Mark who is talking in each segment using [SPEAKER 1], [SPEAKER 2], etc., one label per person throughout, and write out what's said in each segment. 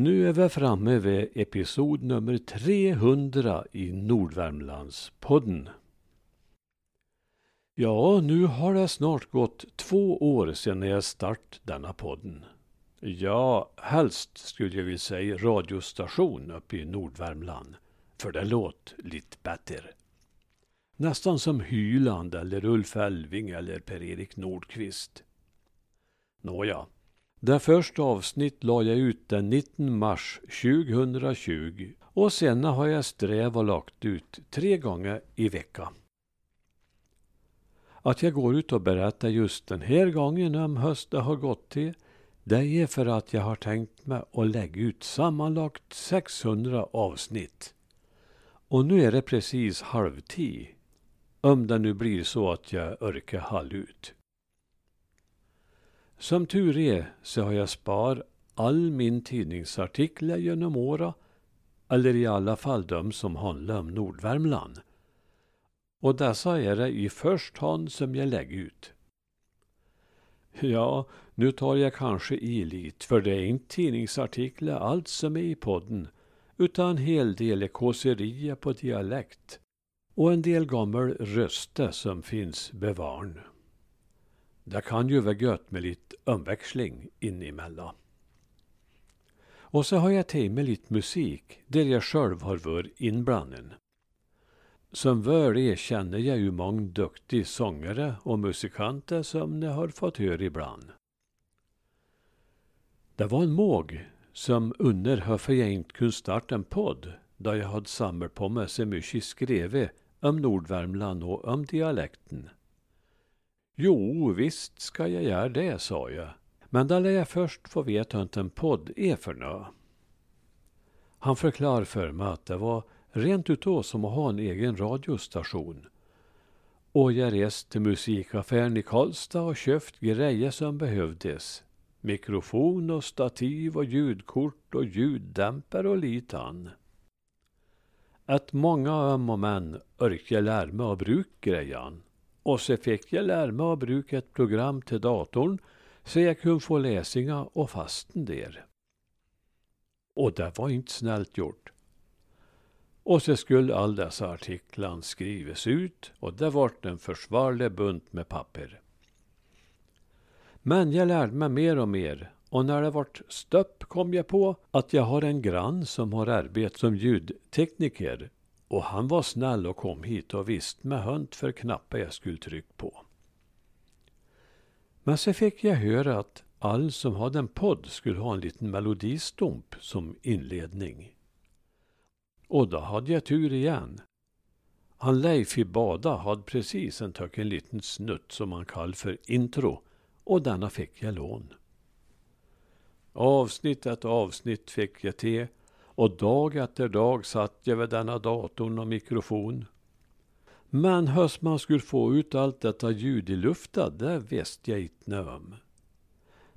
[SPEAKER 1] Nu är vi framme vid episod nummer 300 i Nordvärmlandspodden. Ja, nu har det snart gått två år sedan jag start denna podden. Ja, helst skulle jag vilja säga radiostation uppe i Nordvärmland, för det låter lite bättre. Nästan som Hyland eller Ulf Elving eller Per-Erik Nordqvist. Nåja, det första avsnitt la jag ut den 19 mars 2020 och sen har jag strävat och lagt ut tre gånger i veckan. Att jag går ut och berättar just den här gången om hösten har gått till, det är för att jag har tänkt mig att lägga ut sammanlagt 600 avsnitt. Och nu är det precis halvtid. Om det nu blir så att jag orkar hålla ut. Som tur är så har jag spar all min tidningsartiklar genom åra, eller i alla fall de som handlar om Nordvärmland. Och dessa är det i första hand som jag lägger ut. Ja, nu tar jag kanske i lite, för det är inte tidningsartiklar allt som är i podden, utan en hel del är kåserier på dialekt och en del gammal röster som finns bevarn. Det kan ju vara gött med lite omväxling inemellan. Och så har jag tagit med lite musik där jag själv har varit inblandad. Som väl är känner jag ju många duktiga sångare och musikanter som ni har fått höra ibland. Det var en måg som under varför jag inte kunde starta en podd då jag hade samlat på mig så mycket skrivet om Nordvärmland och om dialekten. Jo, visst ska jag göra det, sa jag. Men då lär jag först få veta hur en podd är för nå. Han förklarade för mig att det var rent utav som att ha en egen radiostation. Och jag reste till musikaffären i Karlstad och köpt grejer som behövdes. Mikrofon och stativ och ljudkort och ljuddämpare och litan. Att många öm och män orkade lära mig att bruka grejan. Och så fick jag lära mig att bruka ett program till datorn så jag kunde få läsinga och fasten där. Och det var inte snällt gjort. Och så skulle all dessa artiklar skrivas ut och det vart en försvarlig bunt med papper. Men jag lärde mig mer och mer och när det vart stopp kom jag på att jag har en grann som har arbetat som ljudtekniker och han var snäll och kom hit och visste med hönt för knappar jag skulle trycka på. Men så fick jag höra att all som hade en podd skulle ha en liten melodistump som inledning. Och då hade jag tur igen. Han Leif i Bada hade precis en töcken liten snutt som man kallar för intro och denna fick jag lån. Avsnitt efter avsnitt fick jag till och dag efter dag satt jag vid denna datorn och mikrofon. Men hur man skulle få ut allt detta ljud i luften, det visste jag inte om.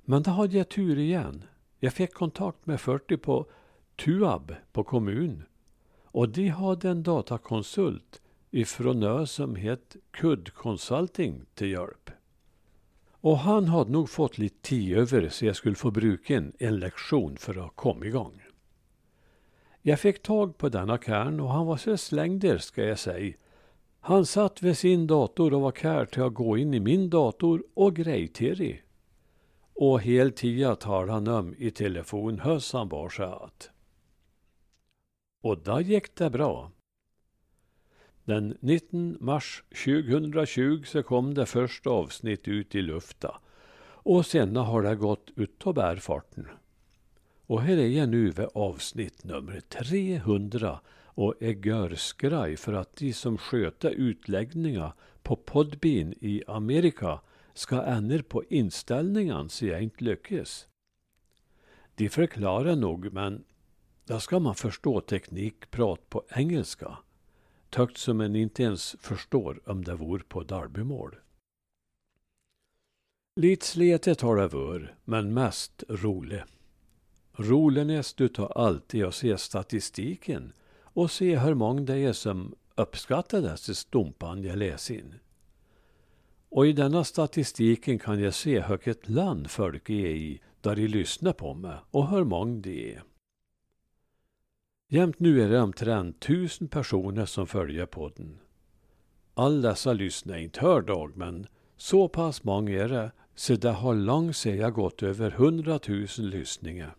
[SPEAKER 1] Men då hade jag tur igen. Jag fick kontakt med 40 på Tuab på kommun. Och de hade en datakonsult ifrån ö som hette Kudd Consulting till hjälp. Och han hade nog fått lite tid över så jag skulle få bruka en lektion för att komma igång. Jag fick tag på denna kärn och han var så slängder ska jag säga. Han satt vid sin dator och var kär till att gå in i min dator och grej till Och hel tida talade han om i telefon höss han bar sig att. Och då gick det bra. Den 19 mars 2020 så kom det första avsnitt ut i lufta och sen har det gått utav bärfarten. Och här är jag nu vid avsnitt nummer 300 och är görskraj för att de som sköter utläggningar på Podbean i Amerika ska ändra på inställningen så jag inte lyckas. De förklarar nog, men där ska man förstå teknikprat på engelska. Tökt som en inte ens förstår om det vore på derbymål. Lite sletet har det varit, men mest roligt. Roligast utav allt är att se statistiken och se hur många det är som uppskattar dessa stumpan jag läser in. Och i denna statistiken kan jag se vilket land folk är i där de lyssnar på mig och hur många det är. Jämt nu är det omtrent tusen personer som följer podden. Alla dessa lyssnar inte hör dag, men så pass många är det, så det har långt säga gått över hundratusen lyssningar.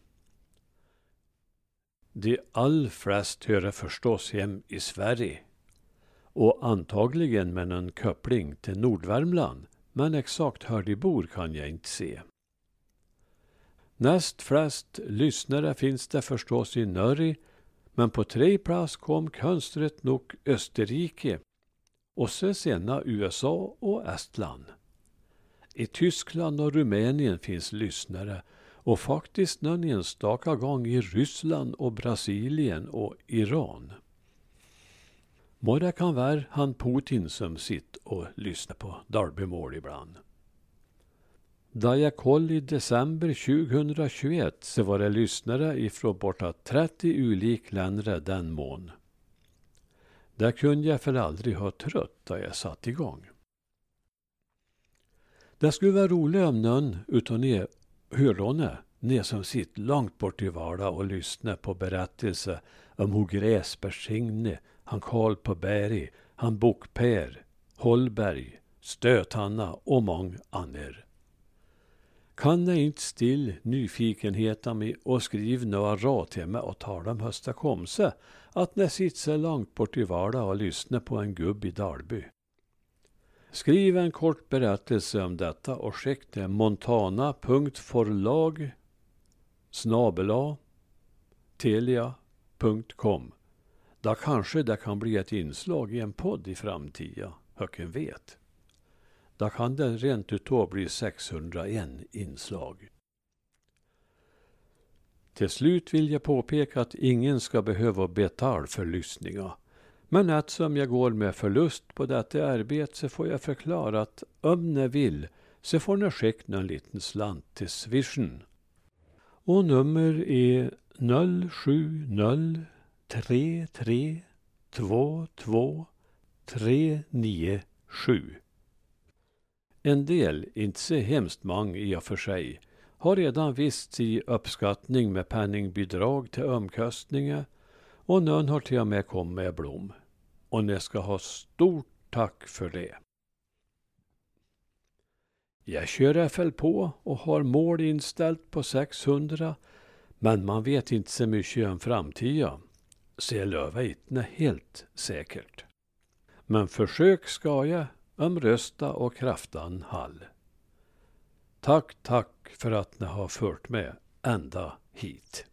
[SPEAKER 1] De all flest hör förstås hem i Sverige och antagligen med någon koppling till Nordvärmland, men exakt hur de bor kan jag inte se. Näst flest lyssnare finns det förstås i Norge, men på tre plats kom konstigt nog Österrike och så senare USA och Estland. I Tyskland och Rumänien finns lyssnare och faktiskt någon enstaka gång i Ryssland och Brasilien och Iran. Må det kan vara han Putin som sitter och lyssnar på Darbymål ibland. Da jag koll i december 2021 så var det lyssnare ifrån borta 30 olika länder den mån. Det kunde jag för aldrig ha trött då jag satt igång. Det skulle vara roligt om någon utan er hörde ni som sitter långt bort i vardag och lyssnar på berättelser om hur Gräsbergsingne, han Karl på berg, han Bokper, Holberg, Stöthanna och många andra. Kan ni inte still nyfikenheten med och skriv några råd till mig och tala om hösta komse att ni sitter så långt bort i vardag och lyssnar på en gubb i Dalby. Skriv en kort berättelse om detta och skicka till montana.forlag snabela telia.com. Då kanske det kan bli ett inslag i en podd i framtiden, höken vet. Då kan det rent utav bli 601 inslag. Till slut vill jag påpeka att ingen ska behöva betala för lyssningar. Men eftersom jag går med förlust på detta arbete så får jag förklara att om ni vill så får ni skicka någon liten slant till swishen. Och nummer är 070 33 22 397. En del, inte så hemskt många i och för sig, har redan visst i uppskattning med penningbidrag till omkostningar och någon har till och med kommit med blom. Och ni ska ha stort tack för det. Jag kör FL på och har mål inställt på 600 men man vet inte så mycket om framtiden. Så jag lovar inte helt säkert. Men försök ska jag om rösta och kraftan hall. Tack, tack för att ni har fört med ända hit.